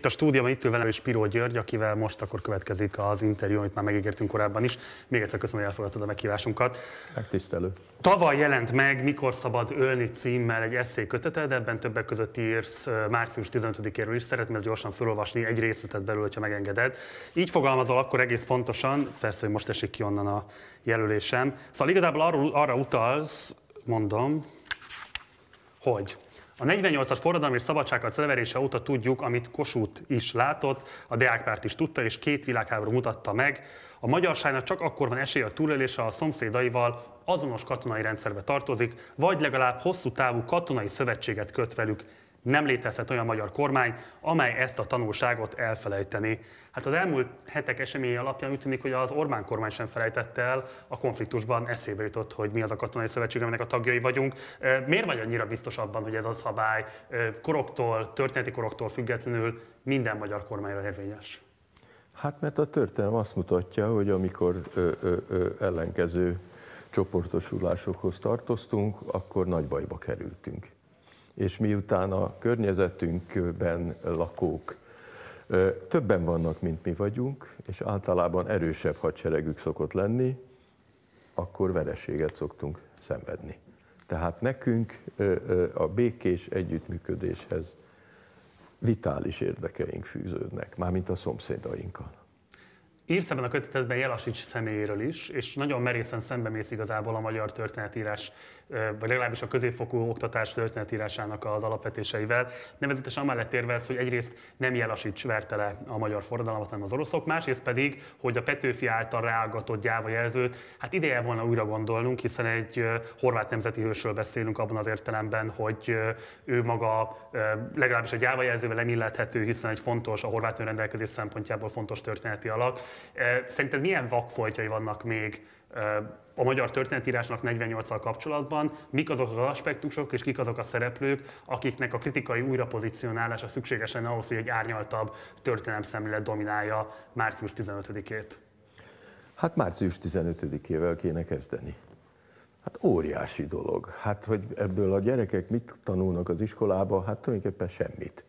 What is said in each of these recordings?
Itt a stúdióban itt ül velem és Piró György, akivel most akkor következik az interjú, amit már megígértünk korábban is. Még egyszer köszönöm, hogy elfogadtad a meghívásunkat. Megtisztelő. Tavaly jelent meg Mikor szabad ölni címmel egy eszély köteted, ebben többek között írsz március 15-éről is. Szeretném ezt gyorsan felolvasni, egy részletet belőle, ha megengeded. Így fogalmazol akkor egész pontosan, persze, hogy most esik ki onnan a jelölésem. Szóval igazából arra, arra utalsz, mondom, hogy a 48-as forradalmi és szabadságharc leverése óta tudjuk, amit Kossuth is látott, a Deákpárt is tudta, és két világháború mutatta meg. A magyarságnak csak akkor van esélye a túlélése, a szomszédaival azonos katonai rendszerbe tartozik, vagy legalább hosszú távú katonai szövetséget köt velük nem létezhet olyan magyar kormány, amely ezt a tanulságot elfelejteni. Hát az elmúlt hetek eseményei alapján úgy tűnik, hogy az Orbán kormány sem felejtette el, a konfliktusban eszébe jutott, hogy mi az a katonai szövetség, aminek a tagjai vagyunk. Miért vagy annyira biztos abban, hogy ez a szabály koroktól, történeti koroktól függetlenül minden magyar kormányra érvényes? Hát mert a történelem azt mutatja, hogy amikor ö, ö, ö, ellenkező csoportosulásokhoz tartoztunk, akkor nagy bajba kerültünk és miután a környezetünkben lakók többen vannak, mint mi vagyunk, és általában erősebb hadseregük szokott lenni, akkor vereséget szoktunk szenvedni. Tehát nekünk a békés együttműködéshez vitális érdekeink fűződnek, mármint a szomszédainkkal. Írsz ebben a kötetedben Jelasics személyéről is, és nagyon merészen szembemész igazából a magyar történetírás, vagy legalábbis a középfokú oktatás történetírásának az alapvetéseivel. Nevezetesen amellett érvelsz, hogy egyrészt nem Jelasics verte le a magyar forradalmat, hanem az oroszok, másrészt pedig, hogy a Petőfi által ráagatott gyáva jelzőt, hát ideje volna újra gondolnunk, hiszen egy horvát nemzeti hősről beszélünk abban az értelemben, hogy ő maga legalábbis a gyáva jelzővel nem illethető, hiszen egy fontos, a horvát önrendelkezés szempontjából fontos történeti alak Szerinted milyen vakfoltjai vannak még a magyar történetírásnak 48-al kapcsolatban, mik azok az aspektusok és kik azok a szereplők, akiknek a kritikai újrapozicionálása szükségesen ahhoz, hogy egy árnyaltabb történelem szemlélet dominálja március 15-ét? Hát március 15-ével kéne kezdeni. Hát óriási dolog. Hát, hogy ebből a gyerekek mit tanulnak az iskolába, hát tulajdonképpen semmit.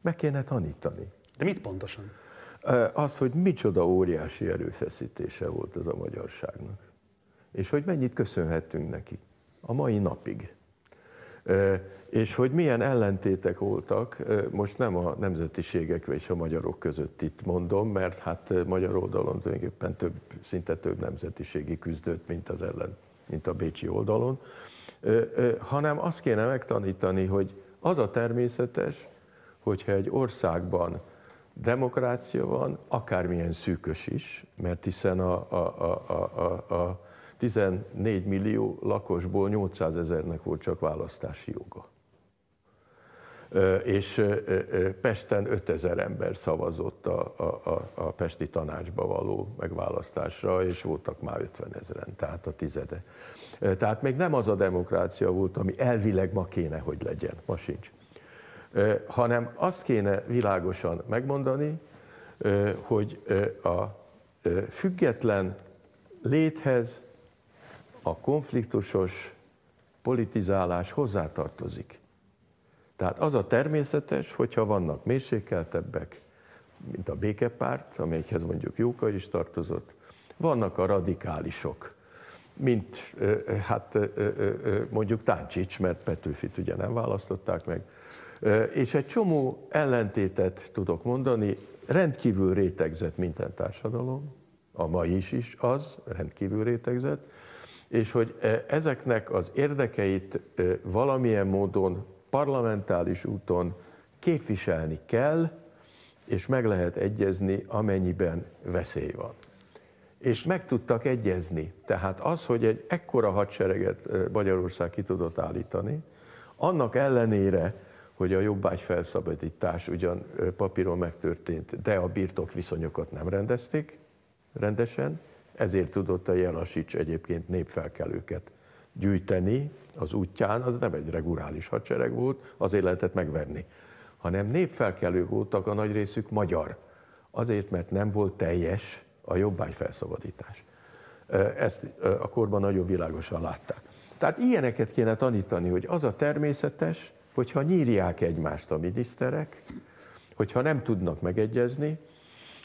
Meg kéne tanítani. De mit pontosan? Az, hogy micsoda óriási erőfeszítése volt ez a magyarságnak. És hogy mennyit köszönhettünk neki a mai napig. És hogy milyen ellentétek voltak, most nem a nemzetiségek és a magyarok között itt mondom, mert hát magyar oldalon tulajdonképpen több, szinte több nemzetiségi küzdött, mint az ellen, mint a bécsi oldalon, hanem azt kéne megtanítani, hogy az a természetes, hogyha egy országban demokrácia van, akármilyen szűkös is, mert hiszen a, a, a, a, a 14 millió lakosból 800 ezernek volt csak választási joga. És Pesten 5000 ember szavazott a, a, a, Pesti tanácsba való megválasztásra, és voltak már 50 ezeren, tehát a tizede. Tehát még nem az a demokrácia volt, ami elvileg ma kéne, hogy legyen, ma sincs hanem azt kéne világosan megmondani, hogy a független léthez a konfliktusos politizálás hozzátartozik. Tehát az a természetes, hogyha vannak mérsékeltebbek, mint a békepárt, amelyikhez mondjuk Jóka is tartozott, vannak a radikálisok, mint hát mondjuk Táncsics, mert Petőfit ugye nem választották meg, és egy csomó ellentétet tudok mondani, rendkívül rétegzett minden társadalom, a mai is is az, rendkívül rétegzett, és hogy ezeknek az érdekeit valamilyen módon parlamentális úton képviselni kell, és meg lehet egyezni, amennyiben veszély van. És meg tudtak egyezni. Tehát az, hogy egy ekkora hadsereget Magyarország ki tudott állítani, annak ellenére, hogy a jobbágy felszabadítás ugyan papíron megtörtént, de a birtok viszonyokat nem rendezték rendesen, ezért tudott a Jelasics egyébként népfelkelőket gyűjteni az útján, az nem egy reguláris hadsereg volt, azért lehetett megverni, hanem népfelkelők voltak a nagy részük magyar, azért, mert nem volt teljes a jobbágy felszabadítás. Ezt a korban nagyon világosan látták. Tehát ilyeneket kéne tanítani, hogy az a természetes, hogyha nyírják egymást a miniszterek, hogyha nem tudnak megegyezni,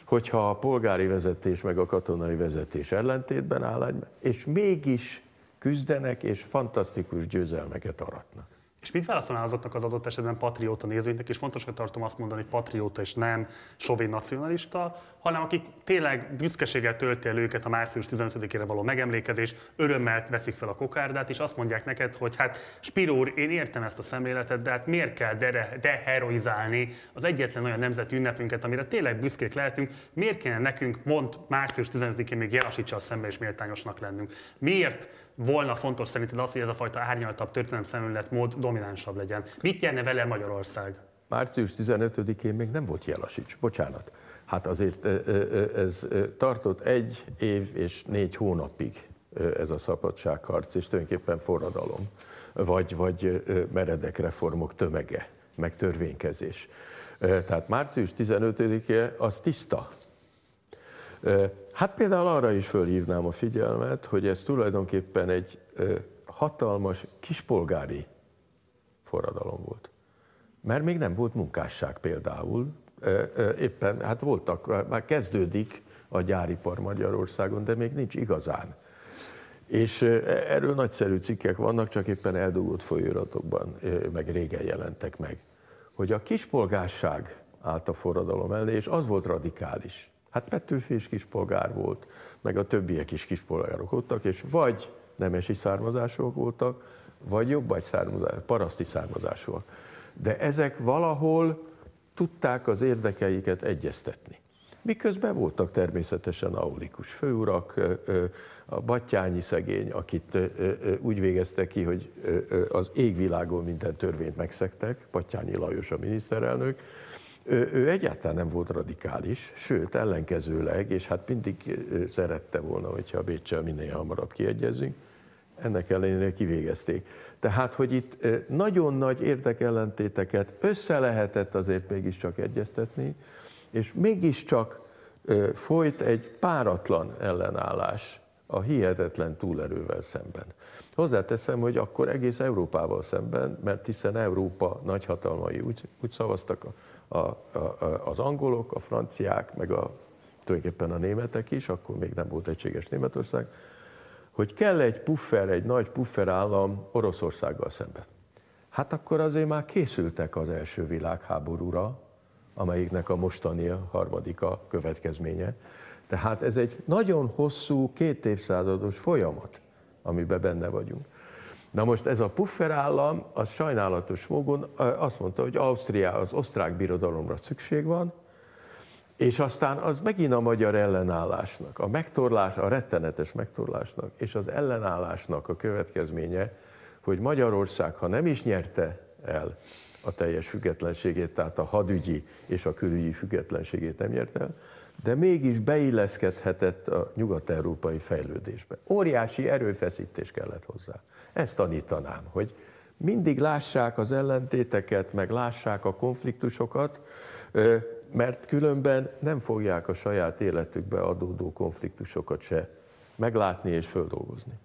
hogyha a polgári vezetés meg a katonai vezetés ellentétben áll, és mégis küzdenek és fantasztikus győzelmeket aratnak. És mit válaszolnál azoknak az adott esetben patrióta nézőinknek, és fontosnak tartom azt mondani, hogy patrióta és nem sovén nacionalista, hanem akik tényleg büszkeséggel tölti el őket a március 15-ére való megemlékezés, örömmel veszik fel a kokárdát, és azt mondják neked, hogy hát Spiro úr, én értem ezt a szemléletet, de hát miért kell deheroizálni az egyetlen olyan nemzeti ünnepünket, amire tényleg büszkék lehetünk, miért kéne nekünk mond március 15-én még Jelasicsal szembe is méltányosnak lennünk? Miért volna fontos szerinted az, hogy ez a fajta árnyaltabb történelem szemléletmód dominánsabb legyen? Mit jelne vele Magyarország? Március 15-én még nem volt Jelasics, bocsánat. Hát azért ez tartott egy év és négy hónapig ez a szabadságharc, és tulajdonképpen forradalom, vagy, vagy meredek reformok tömege, meg törvénykezés. Tehát március 15-e az tiszta. Hát például arra is fölhívnám a figyelmet, hogy ez tulajdonképpen egy hatalmas kispolgári forradalom volt. Mert még nem volt munkásság például, éppen, hát voltak, már kezdődik a gyáripar Magyarországon, de még nincs igazán. És erről nagyszerű cikkek vannak, csak éppen eldugott folyóiratokban, meg régen jelentek meg, hogy a kispolgárság állt a forradalom elé, és az volt radikális. Hát Petőfi is kispolgár volt, meg a többiek is kispolgárok voltak, és vagy nemesi származásúak voltak, vagy jobb vagy származás, paraszti származásúak. De ezek valahol tudták az érdekeiket egyeztetni. Miközben voltak természetesen aulikus főurak, a Battyányi szegény, akit úgy végezte ki, hogy az égvilágon minden törvényt megszektek, Battyányi Lajos a miniszterelnök, ő, ő egyáltalán nem volt radikális, sőt ellenkezőleg, és hát mindig szerette volna, hogyha a Bécsel minél hamarabb kiegyezünk, ennek ellenére kivégezték. Tehát, hogy itt nagyon nagy érdekellentéteket össze lehetett azért mégiscsak egyeztetni, és mégiscsak folyt egy páratlan ellenállás a hihetetlen túlerővel szemben. Hozzáteszem, hogy akkor egész Európával szemben, mert hiszen Európa nagyhatalmai úgy, úgy szavaztak a, a, a, az angolok, a franciák, meg a, tulajdonképpen a németek is, akkor még nem volt egységes Németország, hogy kell egy puffer, egy nagy puffer állam Oroszországgal szemben. Hát akkor azért már készültek az első világháborúra, amelyiknek a mostani a harmadik a következménye. Tehát ez egy nagyon hosszú, két évszázados folyamat, amiben benne vagyunk. Na most ez a puffer állam, az sajnálatos módon azt mondta, hogy Ausztria, az osztrák birodalomra szükség van, és aztán az megint a magyar ellenállásnak, a megtorlás, a rettenetes megtorlásnak és az ellenállásnak a következménye, hogy Magyarország, ha nem is nyerte el a teljes függetlenségét, tehát a hadügyi és a külügyi függetlenségét nem nyerte el, de mégis beilleszkedhetett a nyugat-európai fejlődésbe. Óriási erőfeszítés kellett hozzá. Ezt tanítanám, hogy mindig lássák az ellentéteket, meg lássák a konfliktusokat, mert különben nem fogják a saját életükbe adódó konfliktusokat se meglátni és földolgozni.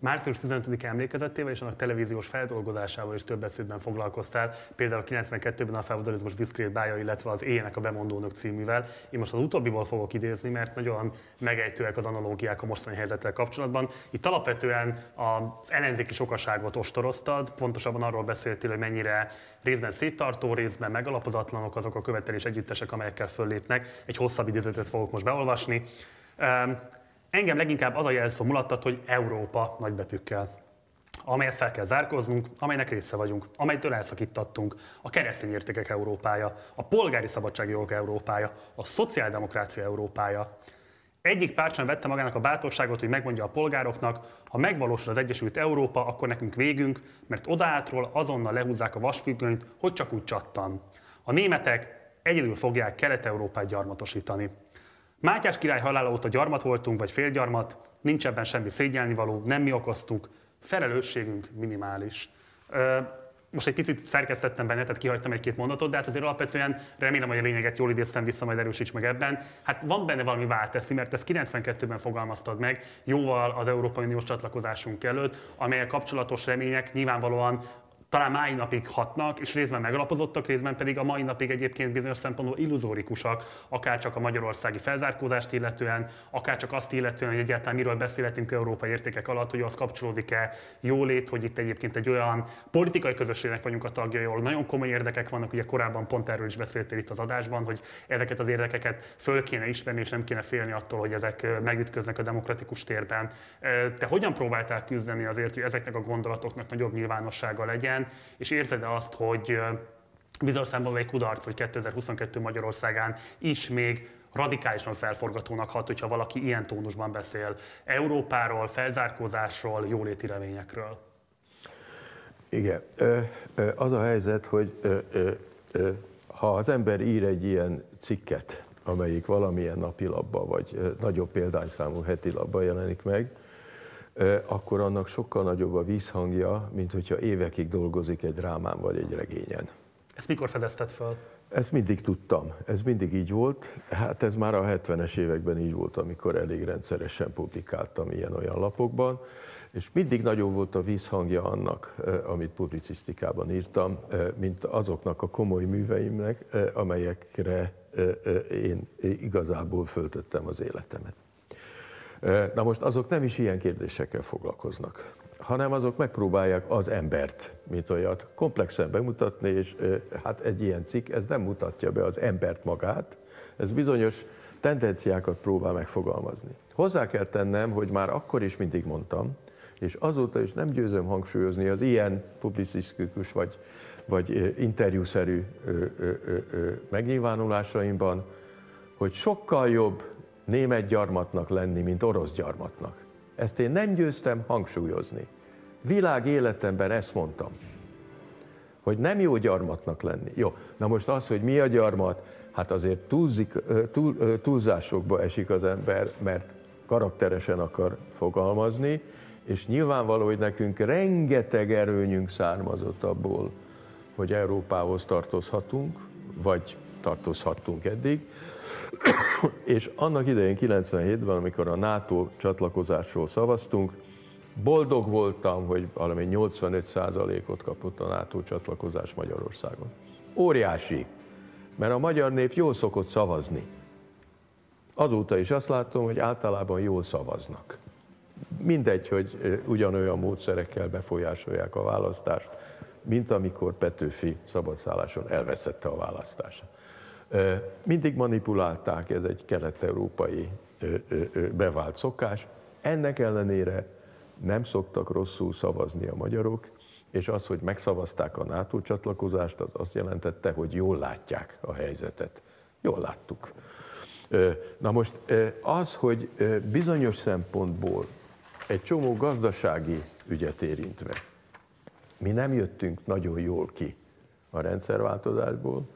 Március 15 emlékezetével és annak televíziós feldolgozásával is több beszédben foglalkoztál, például 92-ben a feudalizmus diszkrét bája, illetve az Éjjenek a bemondónök cíművel. Én most az utóbbiból fogok idézni, mert nagyon megejtőek az analógiák a mostani helyzettel kapcsolatban. Itt alapvetően az ellenzéki sokaságot ostoroztad, pontosabban arról beszéltél, hogy mennyire részben széttartó, részben megalapozatlanok azok a követelés együttesek, amelyekkel föllépnek. Egy hosszabb idézetet fogok most beolvasni. Engem leginkább az a jelszó mulattat, hogy Európa nagybetűkkel amelyet fel kell zárkoznunk, amelynek része vagyunk, amelytől elszakítattunk, a keresztény értékek Európája, a polgári szabadságjogok Európája, a szociáldemokrácia Európája. Egyik párt sem vette magának a bátorságot, hogy megmondja a polgároknak, ha megvalósul az Egyesült Európa, akkor nekünk végünk, mert odaátról azonnal lehúzzák a vasfüggönyt, hogy csak úgy csattan. A németek egyedül fogják Kelet-Európát gyarmatosítani. Mátyás király halála óta gyarmat voltunk, vagy félgyarmat, nincs ebben semmi szégyelni való, nem mi okoztuk, felelősségünk minimális. Most egy picit szerkesztettem benne, tehát kihagytam egy-két mondatot, de hát azért alapvetően remélem, hogy a lényeget jól idéztem vissza, majd erősíts meg ebben. Hát van benne valami válteszi, mert ezt 92-ben fogalmaztad meg, jóval az Európai Uniós csatlakozásunk előtt, amelyek kapcsolatos remények nyilvánvalóan talán mai napig hatnak, és részben megalapozottak, részben pedig a mai napig egyébként bizonyos szempontból illuzórikusak, akár csak a magyarországi felzárkózást illetően, akár csak azt illetően, hogy egyáltalán miről beszélhetünk európai értékek alatt, hogy az kapcsolódik-e jólét, hogy itt egyébként egy olyan politikai közösségnek vagyunk a tagjai, ahol nagyon komoly érdekek vannak, ugye korábban pont erről is beszéltél itt az adásban, hogy ezeket az érdekeket föl kéne ismerni, és nem kéne félni attól, hogy ezek megütköznek a demokratikus térben. Te hogyan próbáltál küzdeni azért, hogy ezeknek a gondolatoknak nagyobb nyilvánossága legyen? Helyen, és érzed azt, hogy bizonyos szempontból egy kudarc, hogy 2022 Magyarországán is még radikálisan felforgatónak hat, hogyha valaki ilyen tónusban beszél Európáról, felzárkózásról, jóléti reményekről. Igen. Az a helyzet, hogy ha az ember ír egy ilyen cikket, amelyik valamilyen napilapban vagy nagyobb példányszámú heti labban jelenik meg, akkor annak sokkal nagyobb a vízhangja, mint hogyha évekig dolgozik egy drámán vagy egy regényen. Ezt mikor fedezted fel? Ezt mindig tudtam, ez mindig így volt. Hát ez már a 70-es években így volt, amikor elég rendszeresen publikáltam ilyen-olyan lapokban, és mindig nagyobb volt a vízhangja annak, amit publicisztikában írtam, mint azoknak a komoly műveimnek, amelyekre én igazából föltöttem az életemet. Na most azok nem is ilyen kérdésekkel foglalkoznak, hanem azok megpróbálják az embert, mint olyat, komplexen bemutatni, és hát egy ilyen cikk, ez nem mutatja be az embert magát, ez bizonyos tendenciákat próbál megfogalmazni. Hozzá kell tennem, hogy már akkor is mindig mondtam, és azóta is nem győzöm hangsúlyozni az ilyen publicisztikus vagy, vagy interjúszerű megnyilvánulásaimban, hogy sokkal jobb német gyarmatnak lenni, mint orosz gyarmatnak. Ezt én nem győztem hangsúlyozni. Világ életemben ezt mondtam, hogy nem jó gyarmatnak lenni. Jó, na most az, hogy mi a gyarmat, hát azért túlzik, túl, túlzásokba esik az ember, mert karakteresen akar fogalmazni, és nyilvánvaló, hogy nekünk rengeteg erőnyünk származott abból, hogy Európához tartozhatunk, vagy tartozhattunk eddig, és annak idején 97-ben, amikor a NATO csatlakozásról szavaztunk, boldog voltam, hogy valami 85%-ot kapott a NATO csatlakozás Magyarországon. Óriási, mert a magyar nép jól szokott szavazni. Azóta is azt látom, hogy általában jól szavaznak. Mindegy, hogy ugyanolyan módszerekkel befolyásolják a választást, mint amikor Petőfi szabadszálláson elveszette a választását. Mindig manipulálták, ez egy kelet-európai bevált szokás. Ennek ellenére nem szoktak rosszul szavazni a magyarok, és az, hogy megszavazták a NATO csatlakozást, az azt jelentette, hogy jól látják a helyzetet. Jól láttuk. Na most az, hogy bizonyos szempontból egy csomó gazdasági ügyet érintve, mi nem jöttünk nagyon jól ki a rendszerváltozásból,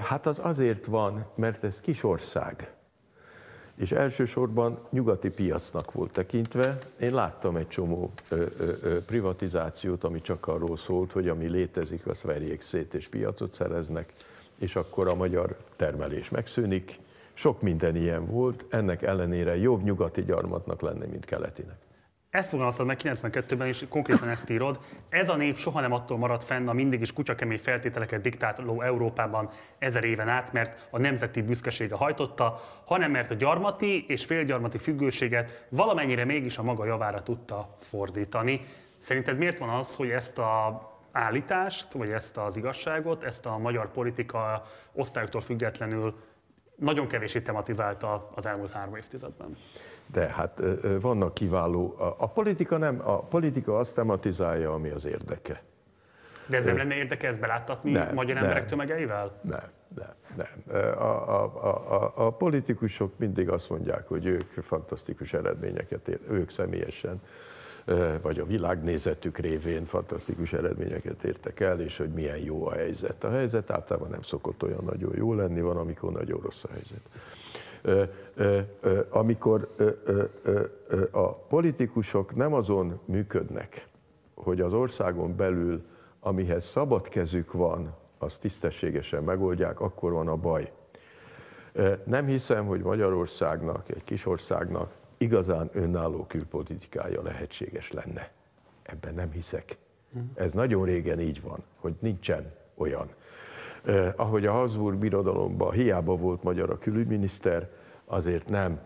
Hát az azért van, mert ez kis ország. És elsősorban nyugati piacnak volt tekintve. Én láttam egy csomó privatizációt, ami csak arról szólt, hogy ami létezik, azt verjék szét és piacot szereznek, és akkor a magyar termelés megszűnik. Sok minden ilyen volt, ennek ellenére jobb nyugati gyarmatnak lenni, mint keletinek. Ezt fogalmaztad meg 92-ben, és konkrétan ezt írod. Ez a nép soha nem attól maradt fenn a mindig is kutyakemény feltételeket diktáló Európában ezer éven át, mert a nemzeti büszkesége hajtotta, hanem mert a gyarmati és félgyarmati függőséget valamennyire mégis a maga javára tudta fordítani. Szerinted miért van az, hogy ezt a állítást, vagy ezt az igazságot, ezt a magyar politika osztályoktól függetlenül nagyon kevésé tematizálta az elmúlt három évtizedben? De hát vannak kiváló, a, a politika nem, a politika azt tematizálja, ami az érdeke. De ez nem lenne érdeke ezt beláttatni nem, magyar emberek nem, tömegeivel? Nem, nem, nem. A, a, a, a, a politikusok mindig azt mondják, hogy ők fantasztikus eredményeket ér, ők személyesen, vagy a világnézetük révén fantasztikus eredményeket értek el, és hogy milyen jó a helyzet. A helyzet általában nem szokott olyan nagyon jó lenni, van, amikor nagyon rossz a helyzet amikor a politikusok nem azon működnek, hogy az országon belül, amihez szabad kezük van, azt tisztességesen megoldják, akkor van a baj. Nem hiszem, hogy Magyarországnak, egy kis országnak igazán önálló külpolitikája lehetséges lenne. Ebben nem hiszek. Ez nagyon régen így van, hogy nincsen olyan. Eh, ahogy a Habsburg birodalomban hiába volt magyar a külügyminiszter, azért nem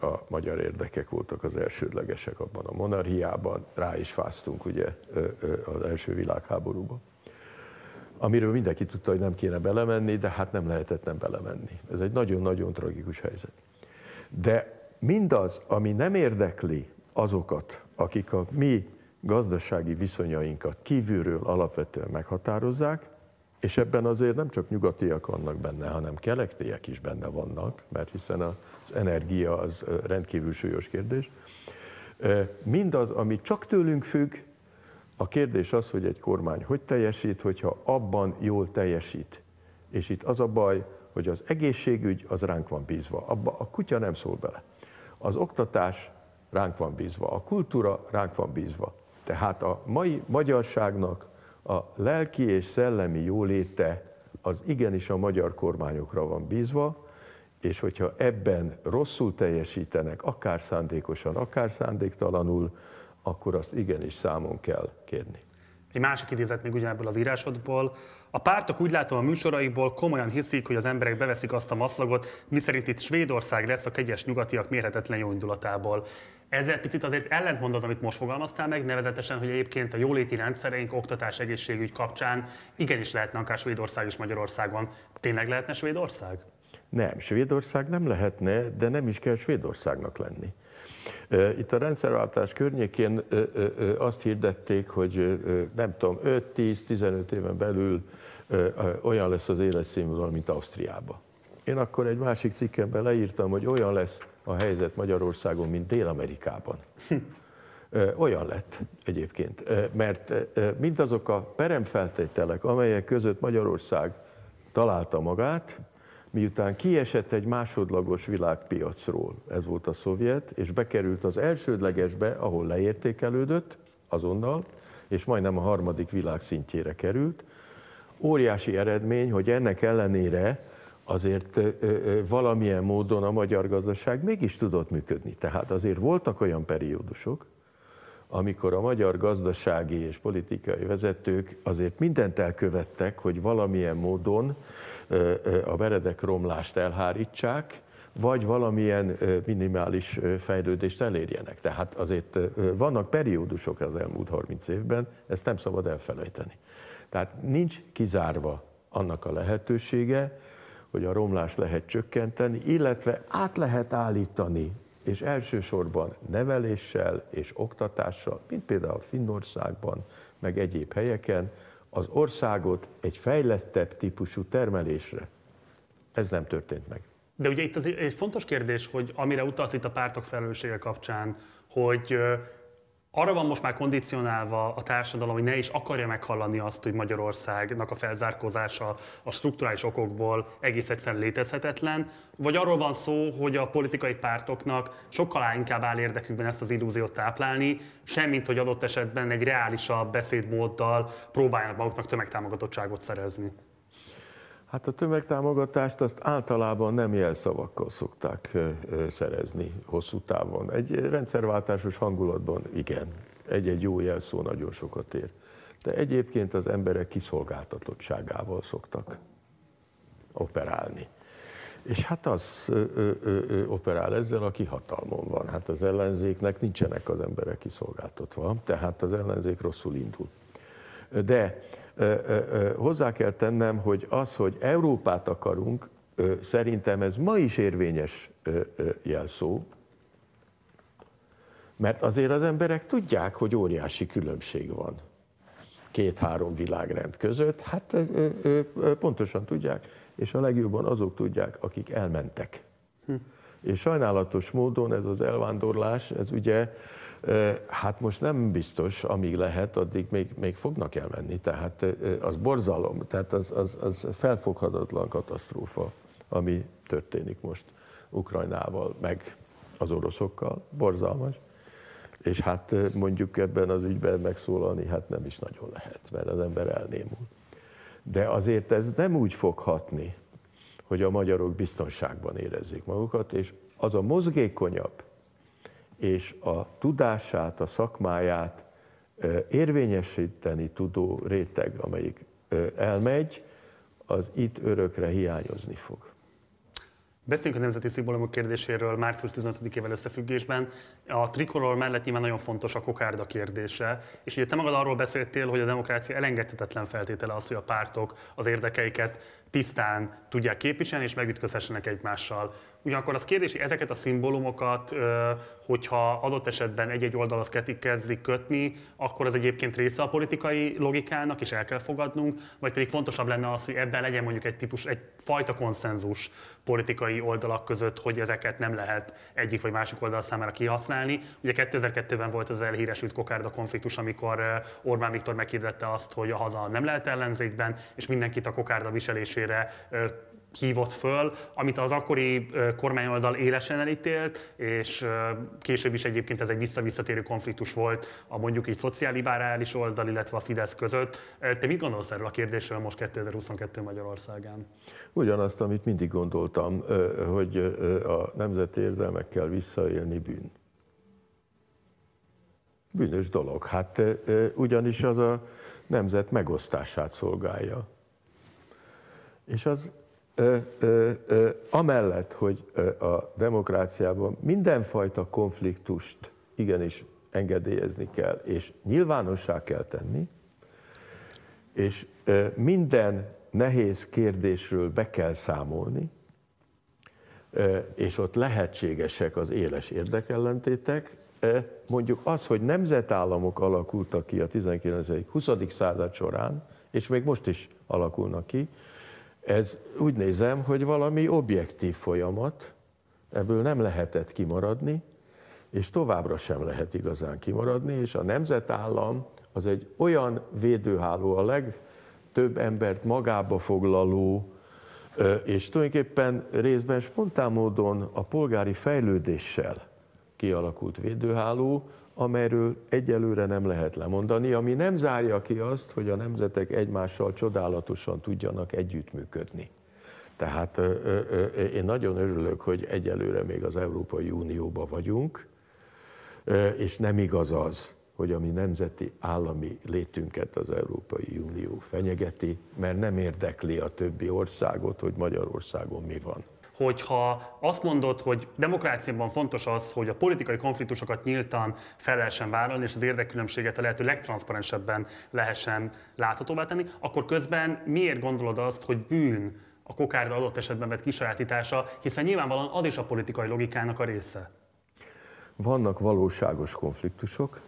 a magyar érdekek voltak az elsődlegesek abban a monarchiában, rá is fáztunk ugye az első világháborúban. Amiről mindenki tudta, hogy nem kéne belemenni, de hát nem lehetett nem belemenni. Ez egy nagyon-nagyon tragikus helyzet. De mindaz, ami nem érdekli azokat, akik a mi gazdasági viszonyainkat kívülről alapvetően meghatározzák, és ebben azért nem csak nyugatiak vannak benne, hanem keletiek is benne vannak, mert hiszen az energia az rendkívül súlyos kérdés. Mindaz, ami csak tőlünk függ, a kérdés az, hogy egy kormány hogy teljesít, hogyha abban jól teljesít. És itt az a baj, hogy az egészségügy az ránk van bízva, abba a kutya nem szól bele. Az oktatás ránk van bízva, a kultúra ránk van bízva. Tehát a mai magyarságnak a lelki és szellemi jóléte az igenis a magyar kormányokra van bízva, és hogyha ebben rosszul teljesítenek, akár szándékosan, akár szándéktalanul, akkor azt igenis számon kell kérni. Egy másik idézet még ugyanebből az írásodból. A pártok úgy látom a műsoraikból komolyan hiszik, hogy az emberek beveszik azt a maszlagot, miszerint itt Svédország lesz a kegyes nyugatiak mérhetetlen jó indulatából. Ezzel picit azért ellentmond az, amit most fogalmaztál meg, nevezetesen, hogy egyébként a jóléti rendszereink oktatás egészségügy kapcsán igenis lehetne akár Svédország és Magyarországon. Tényleg lehetne Svédország? Nem, Svédország nem lehetne, de nem is kell Svédországnak lenni. Itt a rendszerváltás környékén azt hirdették, hogy nem tudom, 5-10-15 éven belül olyan lesz az életszínvonal, mint Ausztriában. Én akkor egy másik cikkemben leírtam, hogy olyan lesz a helyzet Magyarországon, mint Dél-Amerikában. Olyan lett egyébként, mert mindazok a peremfeltételek, amelyek között Magyarország találta magát, miután kiesett egy másodlagos világpiacról, ez volt a szovjet, és bekerült az elsődlegesbe, ahol leértékelődött azonnal, és majdnem a harmadik világ szintjére került. Óriási eredmény, hogy ennek ellenére azért valamilyen módon a magyar gazdaság mégis tudott működni. Tehát azért voltak olyan periódusok, amikor a magyar gazdasági és politikai vezetők azért mindent elkövettek, hogy valamilyen módon a veredek romlást elhárítsák, vagy valamilyen minimális fejlődést elérjenek. Tehát azért vannak periódusok az elmúlt 30 évben, ezt nem szabad elfelejteni. Tehát nincs kizárva annak a lehetősége, hogy a romlást lehet csökkenteni, illetve át lehet állítani, és elsősorban neveléssel és oktatással, mint például Finnországban, meg egyéb helyeken, az országot egy fejlettebb típusú termelésre. Ez nem történt meg. De ugye itt az egy fontos kérdés, hogy amire utalsz itt a pártok felelőssége kapcsán, hogy arra van most már kondicionálva a társadalom, hogy ne is akarja meghallani azt, hogy Magyarországnak a felzárkózása a strukturális okokból egész egyszerűen létezhetetlen, vagy arról van szó, hogy a politikai pártoknak sokkal inkább áll érdekükben ezt az illúziót táplálni, semmint hogy adott esetben egy reálisabb beszédmóddal próbáljanak maguknak tömegtámogatottságot szerezni. Hát a tömegtámogatást azt általában nem jelszavakkal szokták szerezni hosszú távon. Egy rendszerváltásos hangulatban igen, egy-egy jó jelszó nagyon sokat ér. De egyébként az emberek kiszolgáltatottságával szoktak operálni. És hát az ö, ö, ö, operál ezzel, aki hatalmon van. Hát az ellenzéknek nincsenek az emberek kiszolgáltatva, tehát az ellenzék rosszul indul. De hozzá kell tennem, hogy az, hogy Európát akarunk, szerintem ez ma is érvényes jelszó, mert azért az emberek tudják, hogy óriási különbség van két-három világrend között, hát pontosan tudják, és a legjobban azok tudják, akik elmentek. Hm. És sajnálatos módon ez az elvándorlás, ez ugye Hát most nem biztos, amíg lehet, addig még, még fognak elmenni. Tehát az borzalom, tehát az, az, az felfoghatatlan katasztrófa, ami történik most Ukrajnával, meg az oroszokkal, borzalmas. És hát mondjuk ebben az ügyben megszólalni, hát nem is nagyon lehet, mert az ember elnémul. De azért ez nem úgy fog hatni, hogy a magyarok biztonságban érezzék magukat, és az a mozgékonyabb, és a tudását, a szakmáját érvényesíteni tudó réteg, amelyik elmegy, az itt örökre hiányozni fog. Beszéljünk a nemzeti szimbólumok kérdéséről március 15-ével összefüggésben. A trikolor mellett nyilván nagyon fontos a kokárda kérdése, és ugye te magad arról beszéltél, hogy a demokrácia elengedhetetlen feltétele az, hogy a pártok az érdekeiket tisztán tudják képviselni és megütközhessenek egymással. Ugyanakkor az kérdés, hogy ezeket a szimbólumokat, hogyha adott esetben egy-egy oldal az kezdik kötni, akkor az egyébként része a politikai logikának, és el kell fogadnunk, vagy pedig fontosabb lenne az, hogy ebben legyen mondjuk egy típus, egy fajta konszenzus politikai oldalak között, hogy ezeket nem lehet egyik vagy másik oldal számára kihasználni. Ugye 2002-ben volt az elhíresült kokárda konfliktus, amikor Orbán Viktor meghirdette azt, hogy a haza nem lehet ellenzékben, és mindenkit a kokárda viselésére hívott föl, amit az akkori kormányoldal élesen elítélt, és később is egyébként ez egy visszavisszatérő konfliktus volt a mondjuk így szociálliberális oldal, illetve a Fidesz között. Te mit gondolsz erről a kérdésről most 2022 Magyarországán? Ugyanazt, amit mindig gondoltam, hogy a nemzeti érzelmekkel visszaélni bűn. Bűnös dolog. Hát ugyanis az a nemzet megosztását szolgálja. És az ö, ö, ö, amellett, hogy a demokráciában mindenfajta konfliktust igenis engedélyezni kell, és nyilvánossá kell tenni, és ö, minden nehéz kérdésről be kell számolni, és ott lehetségesek az éles érdekellentétek. Mondjuk az, hogy nemzetállamok alakultak ki a 19.-20. század során, és még most is alakulnak ki, ez úgy nézem, hogy valami objektív folyamat, ebből nem lehetett kimaradni, és továbbra sem lehet igazán kimaradni, és a nemzetállam az egy olyan védőháló, a legtöbb embert magába foglaló, és tulajdonképpen részben spontán módon a polgári fejlődéssel kialakult védőháló, amelyről egyelőre nem lehet lemondani, ami nem zárja ki azt, hogy a nemzetek egymással csodálatosan tudjanak együttműködni. Tehát én nagyon örülök, hogy egyelőre még az Európai Unióban vagyunk, és nem igaz az, hogy a mi nemzeti állami létünket az Európai Unió fenyegeti, mert nem érdekli a többi országot, hogy Magyarországon mi van hogyha azt mondod, hogy demokráciában fontos az, hogy a politikai konfliktusokat nyíltan fel lehessen vállalni, és az érdekkülönbséget a lehető legtranszparensebben lehessen láthatóvá tenni, akkor közben miért gondolod azt, hogy bűn a kokárda adott esetben vett kisajátítása, hiszen nyilvánvalóan az is a politikai logikának a része? Vannak valóságos konfliktusok,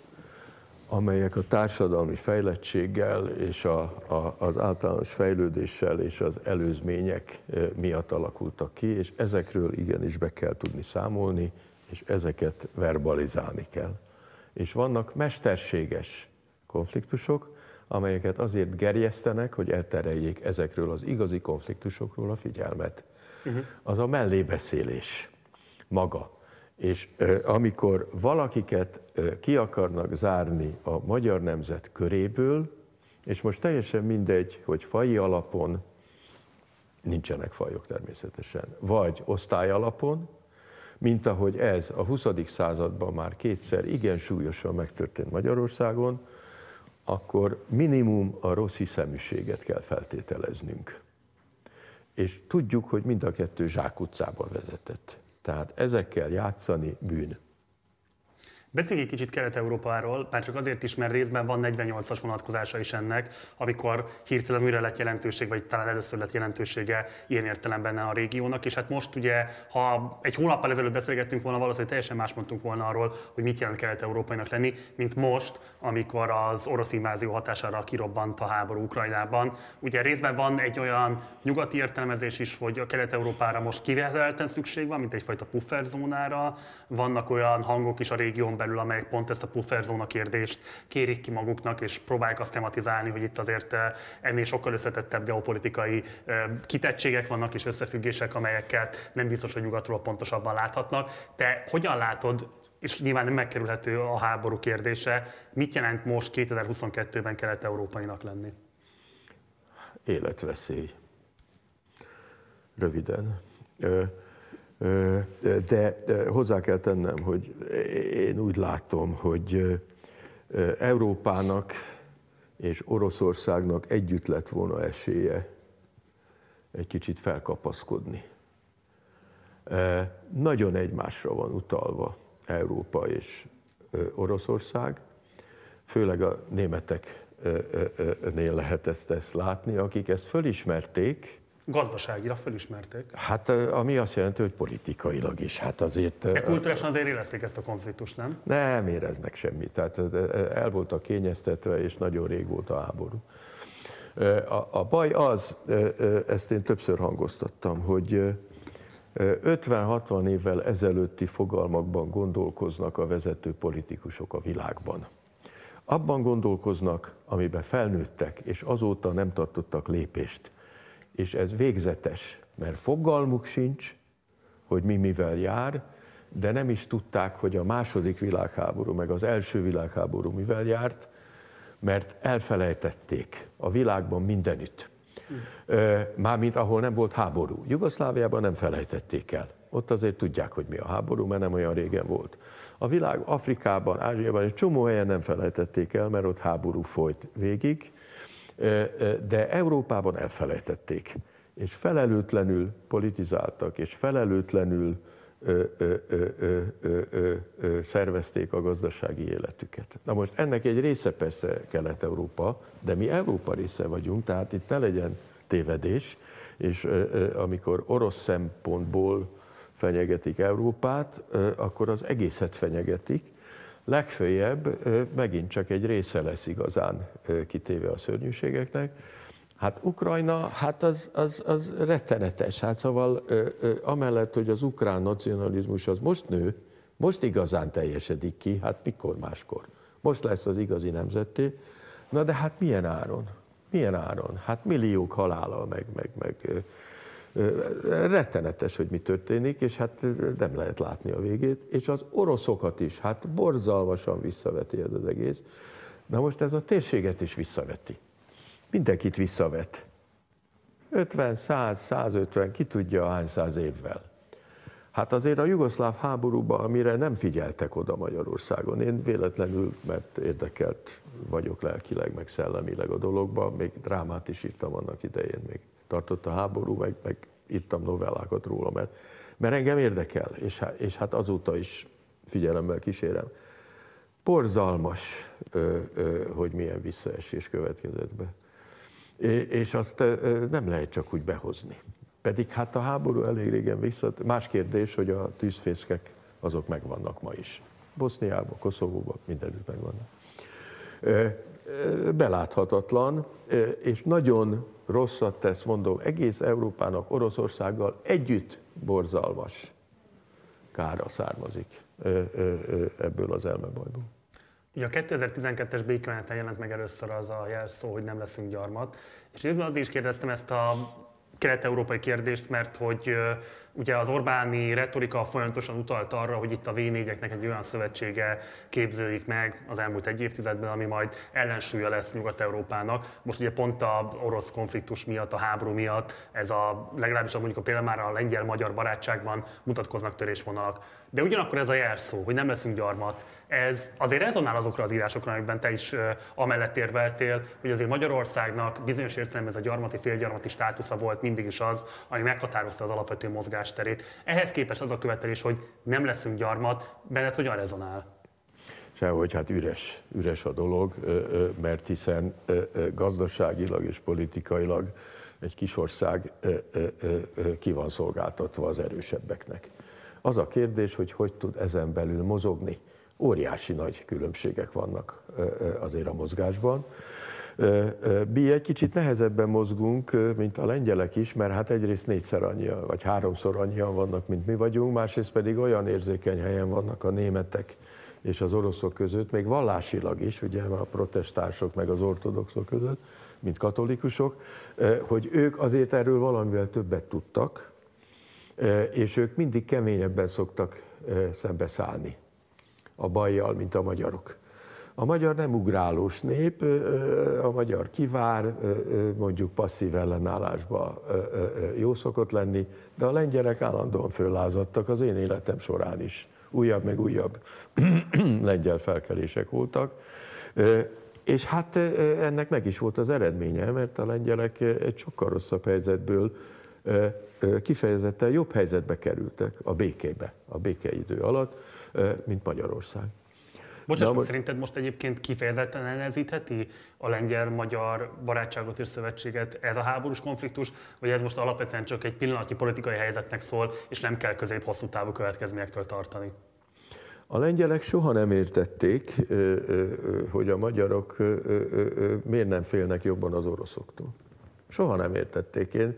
amelyek a társadalmi fejlettséggel és a, a, az általános fejlődéssel és az előzmények miatt alakultak ki, és ezekről igenis be kell tudni számolni, és ezeket verbalizálni kell. És vannak mesterséges konfliktusok, amelyeket azért gerjesztenek, hogy eltereljék ezekről az igazi konfliktusokról a figyelmet. Uh-huh. Az a mellébeszélés maga és amikor valakiket ki akarnak zárni a magyar nemzet köréből, és most teljesen mindegy, hogy faji alapon, nincsenek fajok természetesen, vagy osztály alapon, mint ahogy ez a 20. században már kétszer igen súlyosan megtörtént Magyarországon, akkor minimum a rossz hiszeműséget kell feltételeznünk. És tudjuk, hogy mind a kettő zsákutcába vezetett. Tehát ezekkel játszani bűn. Beszéljünk egy kicsit Kelet-Európáról, már csak azért is, mert részben van 48-as vonatkozása is ennek, amikor hirtelen újra lett jelentőség, vagy talán először lett jelentősége ilyen értelemben a régiónak, és hát most ugye, ha egy hónappal ezelőtt beszélgettünk volna, valószínűleg teljesen más mondtunk volna arról, hogy mit jelent kelet-európainak lenni, mint most, amikor az orosz invázió hatására kirobbant a háború Ukrajnában. Ugye részben van egy olyan nyugati értelmezés is, hogy a Kelet-Európára most kivezelten szükség van, mint egyfajta pufferzónára, vannak olyan hangok is a régión belül, amelyek pont ezt a pufferzóna kérdést kérik ki maguknak, és próbálják azt tematizálni, hogy itt azért eh, ennél sokkal összetettebb geopolitikai eh, kitettségek vannak és összefüggések, amelyeket nem biztos, hogy nyugatról pontosabban láthatnak. Te hogyan látod és nyilván nem megkerülhető a háború kérdése. Mit jelent most 2022-ben kelet-európainak lenni? Életveszély. Röviden. De hozzá kell tennem, hogy én úgy látom, hogy Európának és Oroszországnak együtt lett volna esélye egy kicsit felkapaszkodni. Nagyon egymásra van utalva Európa és Oroszország, főleg a németeknél lehet ezt, ezt látni, akik ezt fölismerték, Gazdaságira felismerték. Hát ami azt jelenti, hogy politikailag is. Hát azért... De kultúrásan azért érezték ezt a konfliktust, nem? Nem éreznek semmit. Tehát el voltak kényeztetve, és nagyon rég volt a háború. A, a baj az, ezt én többször hangoztattam, hogy 50-60 évvel ezelőtti fogalmakban gondolkoznak a vezető politikusok a világban. Abban gondolkoznak, amiben felnőttek, és azóta nem tartottak lépést. És ez végzetes, mert fogalmuk sincs, hogy mi mivel jár, de nem is tudták, hogy a második világháború, meg az első világháború mivel járt, mert elfelejtették a világban mindenütt. Mármint ahol nem volt háború. Jugoszláviában nem felejtették el. Ott azért tudják, hogy mi a háború, mert nem olyan régen volt. A világ Afrikában, Ázsiában egy csomó helyen nem felejtették el, mert ott háború folyt végig, de Európában elfelejtették. És felelőtlenül politizáltak, és felelőtlenül szervezték a gazdasági életüket. Na most ennek egy része persze Kelet-Európa, de mi Európa része vagyunk, tehát itt ne legyen tévedés, és amikor orosz szempontból fenyegetik Európát, akkor az egészet fenyegetik, legfőjebb megint csak egy része lesz igazán kitéve a szörnyűségeknek, Hát Ukrajna, hát az, az, az rettenetes. Hát szóval amellett, hogy az ukrán nacionalizmus az most nő, most igazán teljesedik ki, hát mikor máskor. Most lesz az igazi nemzetté. Na de hát milyen áron? Milyen áron? Hát milliók halála, meg, meg, meg rettenetes, hogy mi történik, és hát nem lehet látni a végét. És az oroszokat is, hát borzalmasan visszaveti ez az egész. Na most ez a térséget is visszaveti mindenkit visszavet. 50, 100, 150, ki tudja hány száz évvel. Hát azért a jugoszláv háborúban, amire nem figyeltek oda Magyarországon, én véletlenül, mert érdekelt vagyok lelkileg, meg szellemileg a dologban, még drámát is írtam annak idején, még tartott a háború, meg, meg írtam novellákat róla, mert, mert engem érdekel, és, és hát azóta is figyelemmel kísérem. Porzalmas, hogy milyen visszaesés következett be és azt nem lehet csak úgy behozni. Pedig hát a háború elég régen vissza, más kérdés, hogy a tűzfészkek azok megvannak ma is. Boszniában, Koszovóban, mindenütt megvannak. Beláthatatlan, és nagyon rosszat tesz, mondom, egész Európának, Oroszországgal együtt borzalmas kára származik ebből az elmebajból. Ugye a 2012-es békemeneten jelent meg először az a jelszó, hogy nem leszünk gyarmat, és részben azért is kérdeztem ezt a kelet-európai kérdést, mert hogy ugye az Orbáni retorika folyamatosan utalt arra, hogy itt a V4-eknek egy olyan szövetsége képződik meg az elmúlt egy évtizedben, ami majd ellensúlya lesz Nyugat-Európának. Most ugye pont a orosz konfliktus miatt, a háború miatt ez a legalábbis mondjuk a például már a lengyel-magyar barátságban mutatkoznak törésvonalak. De ugyanakkor ez a jelszó, hogy nem leszünk gyarmat, ez azért rezonál azokra az írásokra, amikben te is amellett érveltél, hogy azért Magyarországnak bizonyos értelemben ez a gyarmati, félgyarmati státusza volt mindig is az, ami meghatározta az alapvető mozgásterét. Ehhez képest az a követelés, hogy nem leszünk gyarmat, benned hogyan rezonál? Sehogy hát üres, üres a dolog, mert hiszen gazdaságilag és politikailag egy kis ország ki van szolgáltatva az erősebbek. Az a kérdés, hogy hogy tud ezen belül mozogni. Óriási nagy különbségek vannak azért a mozgásban. Mi egy kicsit nehezebben mozgunk, mint a lengyelek is, mert hát egyrészt négyszer annyian, vagy háromszor annyian vannak, mint mi vagyunk, másrészt pedig olyan érzékeny helyen vannak a németek és az oroszok között, még vallásilag is, ugye a protestánsok meg az ortodoxok között, mint katolikusok, hogy ők azért erről valamivel többet tudtak, és ők mindig keményebben szoktak szembeszállni a bajjal, mint a magyarok. A magyar nem ugrálós nép, a magyar kivár, mondjuk passzív ellenállásba jó szokott lenni, de a lengyelek állandóan föllázadtak az én életem során is. újabb meg újabb lengyel felkelések voltak. És hát ennek meg is volt az eredménye, mert a lengyelek egy sokkal rosszabb helyzetből kifejezetten jobb helyzetbe kerültek a békébe, a békeidő alatt, mint Magyarország. Bocsáss, most... szerinted most egyébként kifejezetten elnehezítheti a lengyel-magyar barátságot és szövetséget ez a háborús konfliktus, vagy ez most alapvetően csak egy pillanatnyi politikai helyzetnek szól, és nem kell közép-hosszú távú következményektől tartani? A lengyelek soha nem értették, hogy a magyarok miért nem félnek jobban az oroszoktól. Soha nem értették én,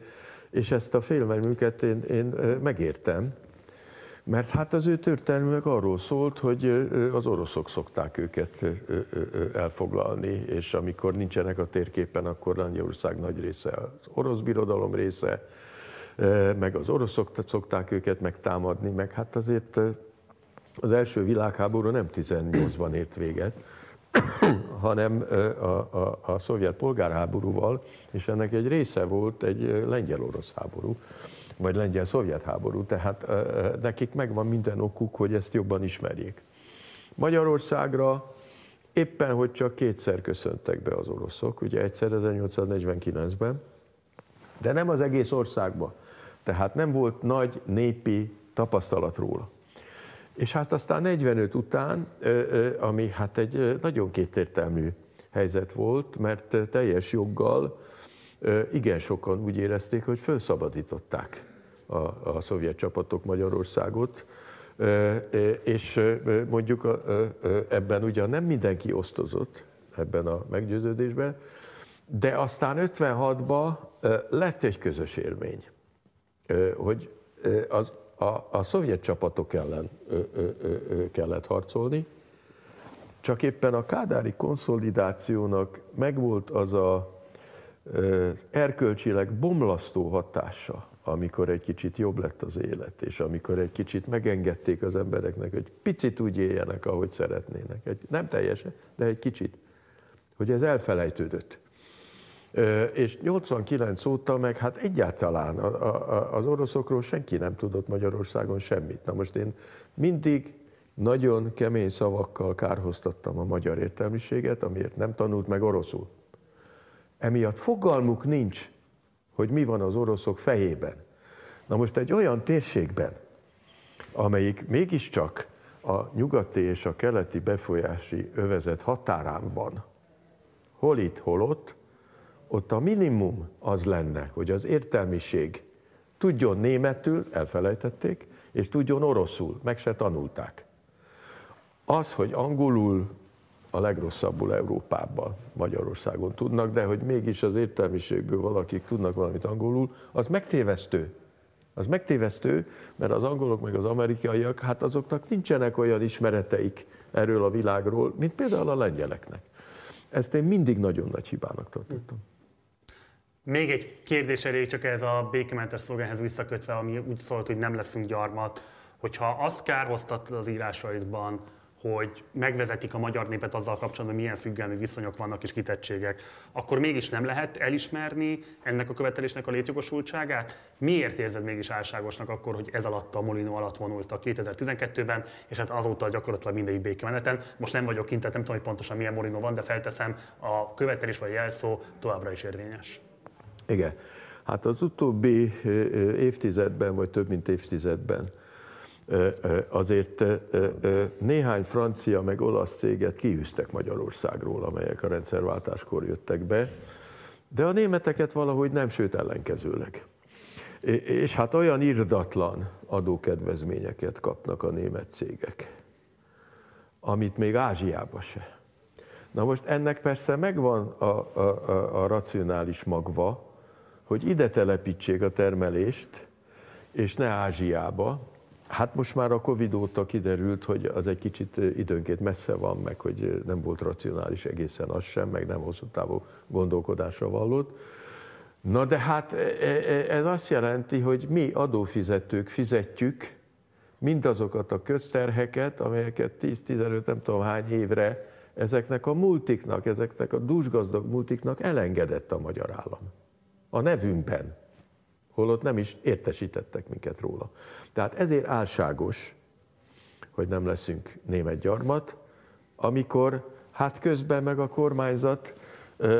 és ezt a félelmünket én, én megértem, mert hát az ő történelmük arról szólt, hogy az oroszok szokták őket elfoglalni, és amikor nincsenek a térképen, akkor Lengyelország nagy része az orosz birodalom része, meg az oroszok szokták őket megtámadni, meg hát azért az első világháború nem 18-ban ért véget, hanem a, a, a szovjet polgárháborúval, és ennek egy része volt egy lengyel-orosz háború, vagy lengyel-szovjet háború, tehát nekik megvan minden okuk, hogy ezt jobban ismerjék. Magyarországra éppen, hogy csak kétszer köszöntek be az oroszok, ugye egyszer 1849-ben, de nem az egész országban. Tehát nem volt nagy népi tapasztalat róla. És hát aztán 45 után, ami hát egy nagyon kétértelmű helyzet volt, mert teljes joggal igen sokan úgy érezték, hogy felszabadították a, a szovjet csapatok Magyarországot, és mondjuk ebben ugyan nem mindenki osztozott ebben a meggyőződésben, de aztán 56-ban lett egy közös élmény, hogy az a, a szovjet csapatok ellen kellett harcolni, csak éppen a kádári konszolidációnak megvolt az a erkölcsileg bomlasztó hatása, amikor egy kicsit jobb lett az élet, és amikor egy kicsit megengedték az embereknek, hogy picit úgy éljenek, ahogy szeretnének. Egy, nem teljesen, de egy kicsit. Hogy ez elfelejtődött. És 89 óta meg hát egyáltalán az oroszokról senki nem tudott Magyarországon semmit. Na most én mindig nagyon kemény szavakkal kárhoztattam a magyar értelmiséget, amiért nem tanult meg oroszul. Emiatt fogalmuk nincs, hogy mi van az oroszok fejében. Na most egy olyan térségben, amelyik mégiscsak a nyugati és a keleti befolyási övezet határán van, hol itt, hol ott, ott a minimum az lenne, hogy az értelmiség tudjon németül, elfelejtették, és tudjon oroszul, meg se tanulták. Az, hogy angolul a legrosszabbul Európában, Magyarországon tudnak, de hogy mégis az értelmiségből valakik tudnak valamit angolul, az megtévesztő. Az megtévesztő, mert az angolok meg az amerikaiak, hát azoknak nincsenek olyan ismereteik erről a világról, mint például a lengyeleknek. Ezt én mindig nagyon nagy hibának tartottam. Még egy kérdés elég csak ez a békementes szlogenhez visszakötve, ami úgy szólt, hogy nem leszünk gyarmat, hogyha azt kárhoztattad az írásaidban, hogy megvezetik a magyar népet azzal kapcsolatban, hogy milyen függelmi viszonyok vannak és kitettségek, akkor mégis nem lehet elismerni ennek a követelésnek a létjogosultságát? Miért érzed mégis álságosnak akkor, hogy ez alatt a Molino alatt vonultak 2012-ben, és hát azóta gyakorlatilag mindegyik békemeneten? Most nem vagyok kint, tehát nem tudom, hogy pontosan milyen Molino van, de felteszem, a követelés vagy jelszó továbbra is érvényes. Igen. Hát az utóbbi évtizedben, vagy több mint évtizedben azért néhány francia meg olasz céget kiűztek Magyarországról, amelyek a rendszerváltáskor jöttek be, de a németeket valahogy nem, sőt ellenkezőleg. És hát olyan irdatlan adókedvezményeket kapnak a német cégek, amit még Ázsiába se. Na most ennek persze megvan a, a, a, a racionális magva, hogy ide telepítsék a termelést, és ne Ázsiába. Hát most már a Covid óta kiderült, hogy az egy kicsit időnként messze van, meg hogy nem volt racionális egészen az sem, meg nem hosszú távú gondolkodásra vallott. Na de hát e, e, ez azt jelenti, hogy mi adófizetők fizetjük mindazokat a közterheket, amelyeket 10-15 nem tudom hány évre ezeknek a multiknak, ezeknek a dúsgazdag multiknak elengedett a magyar állam a nevünkben, holott nem is értesítettek minket róla. Tehát ezért álságos, hogy nem leszünk német gyarmat, amikor hát közben meg a kormányzat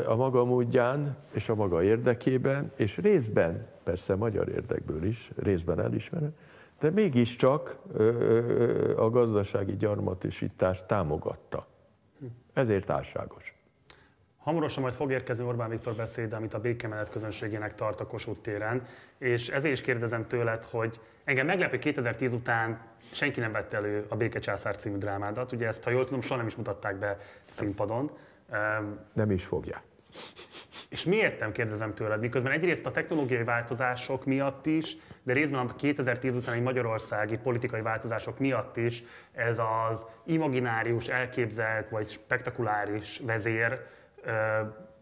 a maga módján és a maga érdekében, és részben, persze magyar érdekből is, részben elismerem, de mégiscsak a gazdasági gyarmatisítást támogatta. Ezért álságos. Hamarosan majd fog érkezni Orbán Viktor beszéde, amit a békemenet közönségének tart a Kossuth téren, és ezért is kérdezem tőled, hogy engem meglepő 2010 után senki nem vette elő a Békecsászár című drámádat. Ugye ezt, ha jól tudom, soha nem is mutatták be színpadon. Nem is fogja. És miért nem kérdezem tőled, miközben egyrészt a technológiai változások miatt is, de részben a 2010 utáni magyarországi politikai változások miatt is ez az imaginárius, elképzelt vagy spektakuláris vezér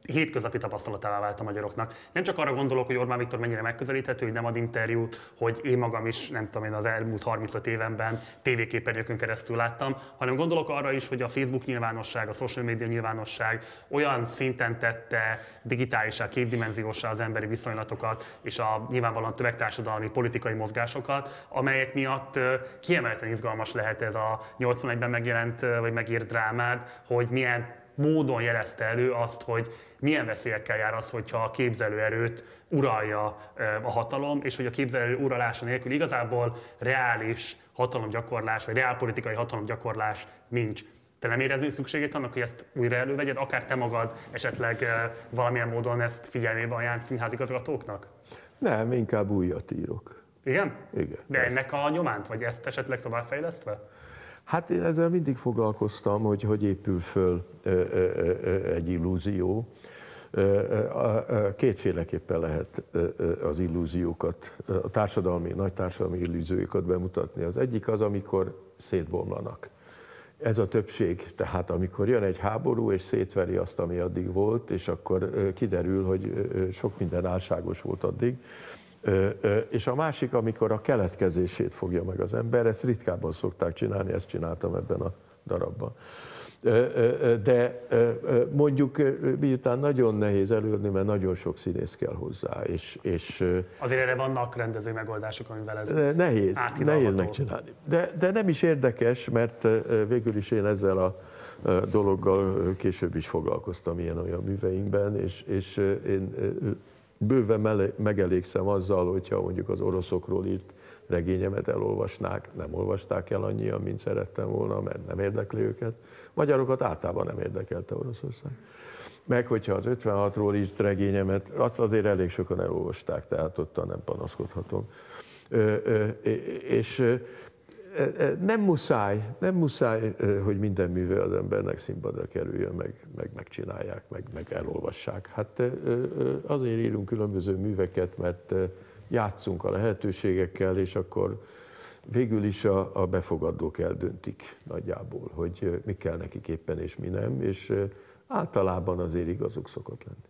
hétköznapi tapasztalatává vált a magyaroknak. Nem csak arra gondolok, hogy Orbán Viktor mennyire megközelíthető, hogy nem ad interjút, hogy én magam is, nem tudom én, az elmúlt 35 évenben tévéképernyőkön keresztül láttam, hanem gondolok arra is, hogy a Facebook nyilvánosság, a social media nyilvánosság olyan szinten tette digitálisá, kétdimenziósá az emberi viszonylatokat és a nyilvánvalóan tömegtársadalmi politikai mozgásokat, amelyek miatt kiemelten izgalmas lehet ez a 81-ben megjelent vagy megírt drámád, hogy milyen módon jelezte elő azt, hogy milyen veszélyekkel jár az, hogyha a képzelőerőt uralja a hatalom, és hogy a képzelő uralása nélkül igazából reális hatalomgyakorlás, vagy reálpolitikai hatalomgyakorlás nincs. Te nem érezni szükségét annak, hogy ezt újra elővegyed, akár te magad esetleg valamilyen módon ezt figyelmébe ajánlsz színházigazgatóknak? Nem, inkább újat írok. Igen? Igen. De persze. ennek a nyománt, vagy ezt esetleg továbbfejlesztve? Hát én ezzel mindig foglalkoztam, hogy hogy épül föl egy illúzió. Kétféleképpen lehet az illúziókat, a társadalmi, nagy társadalmi illúziókat bemutatni. Az egyik az, amikor szétbomlanak. Ez a többség, tehát amikor jön egy háború, és szétveri azt, ami addig volt, és akkor kiderül, hogy sok minden álságos volt addig, és a másik, amikor a keletkezését fogja meg az ember, ezt ritkábban szokták csinálni, ezt csináltam ebben a darabban. De mondjuk miután nagyon nehéz előadni, mert nagyon sok színész kell hozzá. És, és Azért erre vannak rendező megoldások, amivel ez Nehéz, nehéz megcsinálni. De, de nem is érdekes, mert végül is én ezzel a dologgal később is foglalkoztam ilyen-olyan műveinkben, és, és én bőven megelégszem azzal, hogyha mondjuk az oroszokról írt regényemet elolvasnák, nem olvasták el annyian, mint szerettem volna, mert nem érdekli őket. Magyarokat általában nem érdekelte Oroszország. Meg hogyha az 56-ról írt regényemet, azt azért elég sokan elolvasták, tehát ott nem panaszkodhatom. És nem muszáj, nem muszáj, hogy minden műve az embernek színpadra kerüljön, meg, meg megcsinálják, meg, meg elolvassák. Hát azért írunk különböző műveket, mert játszunk a lehetőségekkel, és akkor végül is a, a befogadók eldöntik nagyjából, hogy mi kell nekik éppen és mi nem, és általában azért igazuk szokott lenni.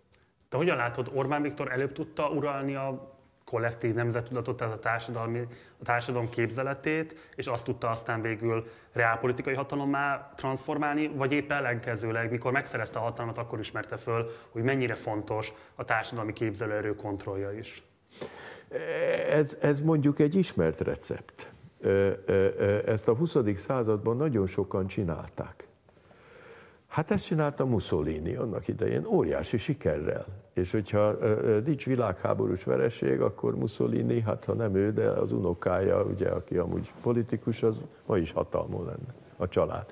Te hogyan látod, Orbán Viktor előbb tudta uralni a kollektív nemzettudatot, tehát a, társadalmi, a társadalom képzeletét, és azt tudta aztán végül reálpolitikai hatalommá transformálni, vagy épp ellenkezőleg, mikor megszerezte a hatalmat, akkor ismerte föl, hogy mennyire fontos a társadalmi képzelőerő kontrollja is. Ez, ez mondjuk egy ismert recept. Ezt a 20. században nagyon sokan csinálták. Hát ezt csinálta Mussolini annak idején, óriási sikerrel. És hogyha nincs világháborús vereség, akkor Mussolini, hát ha nem ő, de az unokája, ugye, aki amúgy politikus, az ma is hatalmon lenne, a család.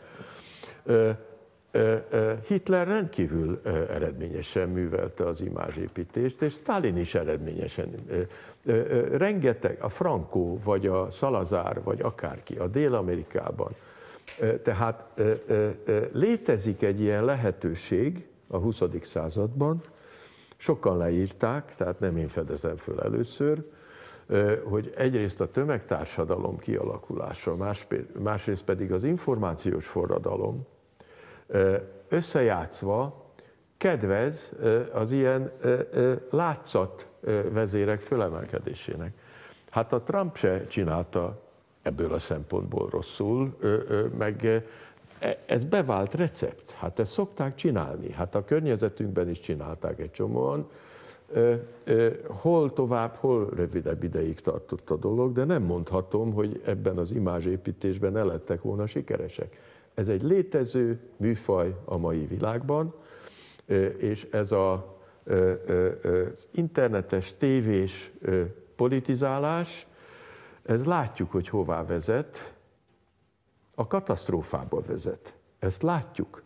Hitler rendkívül eredményesen művelte az imázsépítést, és Stalin is eredményesen. Rengeteg, a Franco, vagy a Salazar, vagy akárki a Dél-Amerikában, tehát létezik egy ilyen lehetőség a 20. században, sokan leírták, tehát nem én fedezem föl először, hogy egyrészt a tömegtársadalom kialakulása, másrészt pedig az információs forradalom összejátszva kedvez az ilyen látszat vezérek fölemelkedésének. Hát a Trump se csinálta ebből a szempontból rosszul, meg ez bevált recept, hát ezt szokták csinálni, hát a környezetünkben is csinálták egy csomóan, Hol tovább, hol rövidebb ideig tartott a dolog, de nem mondhatom, hogy ebben az imázsépítésben ne lettek volna sikeresek. Ez egy létező műfaj a mai világban, és ez a internetes, tévés politizálás, ez látjuk, hogy hová vezet, a katasztrófába vezet. Ezt látjuk.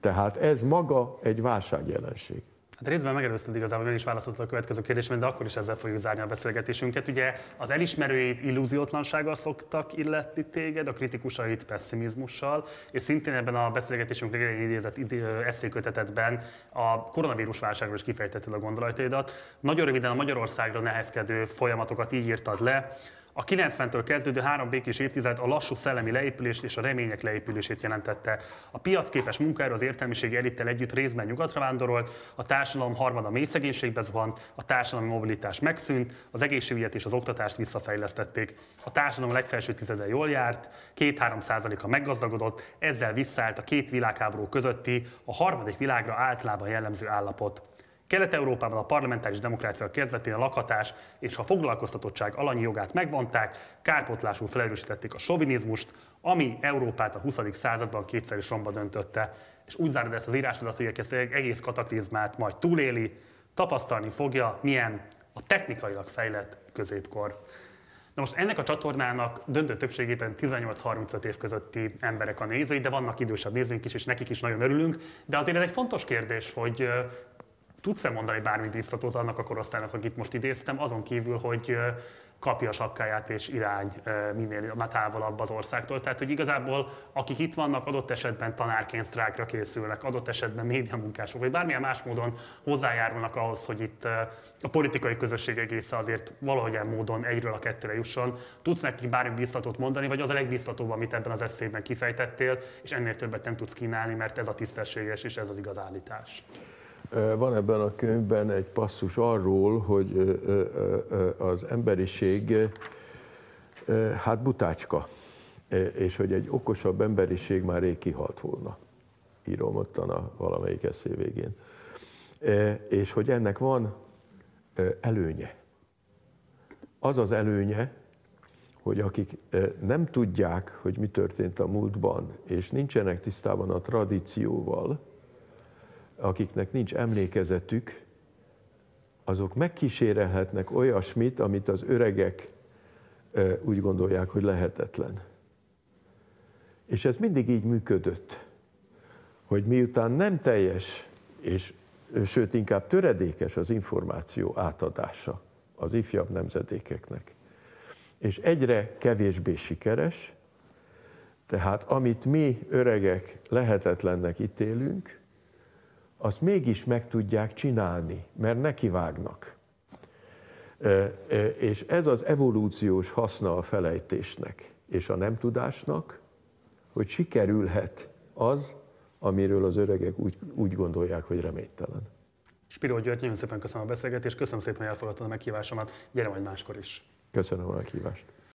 Tehát ez maga egy válságjelenség. Hát részben megelőzted igazából, meg is választottad a következő kérdésben, de akkor is ezzel fogjuk zárni a beszélgetésünket. Ugye az elismerőjét illúziótlansággal szoktak illetni téged, a kritikusait pessimizmussal, és szintén ebben a beszélgetésünk legelején idézett eszékötetetben a koronavírus válságról is kifejtetted a gondolataidat. Nagyon röviden a Magyarországra nehezkedő folyamatokat így írtad le, a 90-től kezdődő három békés évtized a lassú szellemi leépülést és a remények leépülését jelentette. A piacképes munkára az értelmiségi elittel együtt részben nyugatra vándorolt, a társadalom harmada mély szegénységbe zuhant, a társadalmi mobilitás megszűnt, az egészségügyet és az oktatást visszafejlesztették. A társadalom legfelső tizede jól járt, 2-3 százaléka meggazdagodott, ezzel visszaállt a két világháború közötti, a harmadik világra általában jellemző állapot. Kelet-Európában a parlamentáris demokrácia kezdetén a lakhatás és a foglalkoztatottság alanyi jogát megvonták, kárpotlásul felerősítették a sovinizmust, ami Európát a 20. században kétszer is romba döntötte. És úgy zárod ezt az írásodat, hogy ezt egész kataklizmát majd túléli, tapasztalni fogja, milyen a technikailag fejlett középkor. Na most ennek a csatornának döntő többségében 18-35 év közötti emberek a nézői, de vannak idősebb nézőink is, és nekik is nagyon örülünk. De azért ez egy fontos kérdés, hogy Tudsz-e mondani bármi biztatót annak a korosztálynak, akit most idéztem, azon kívül, hogy kapja a sapkáját és irány minél távolabb az országtól. Tehát, hogy igazából akik itt vannak, adott esetben tanárként sztrájkra készülnek, adott esetben médiamunkások, vagy bármilyen más módon hozzájárulnak ahhoz, hogy itt a politikai közösség egésze azért valahogyan módon egyről a kettőre jusson. Tudsz nekik bármi biztatót mondani, vagy az a legbiztatóbb, amit ebben az eszében kifejtettél, és ennél többet nem tudsz kínálni, mert ez a tisztességes és ez az igaz állítás. Van ebben a könyvben egy passzus arról, hogy az emberiség hát butácska, és hogy egy okosabb emberiség már rég kihalt volna. Írom ott a valamelyik eszé végén. És hogy ennek van előnye. Az az előnye, hogy akik nem tudják, hogy mi történt a múltban, és nincsenek tisztában a tradícióval, akiknek nincs emlékezetük, azok megkísérelhetnek olyasmit, amit az öregek úgy gondolják, hogy lehetetlen. És ez mindig így működött, hogy miután nem teljes, és sőt inkább töredékes az információ átadása az ifjabb nemzedékeknek, és egyre kevésbé sikeres, tehát amit mi öregek lehetetlennek ítélünk, azt mégis meg tudják csinálni, mert nekivágnak. És ez az evolúciós haszna a felejtésnek és a nem tudásnak, hogy sikerülhet az, amiről az öregek úgy, úgy gondolják, hogy reménytelen. Spiró György, nagyon szépen köszönöm a beszélgetést, köszönöm szépen, hogy elfogadtad a meghívásomat, gyere majd máskor is. Köszönöm a meghívást.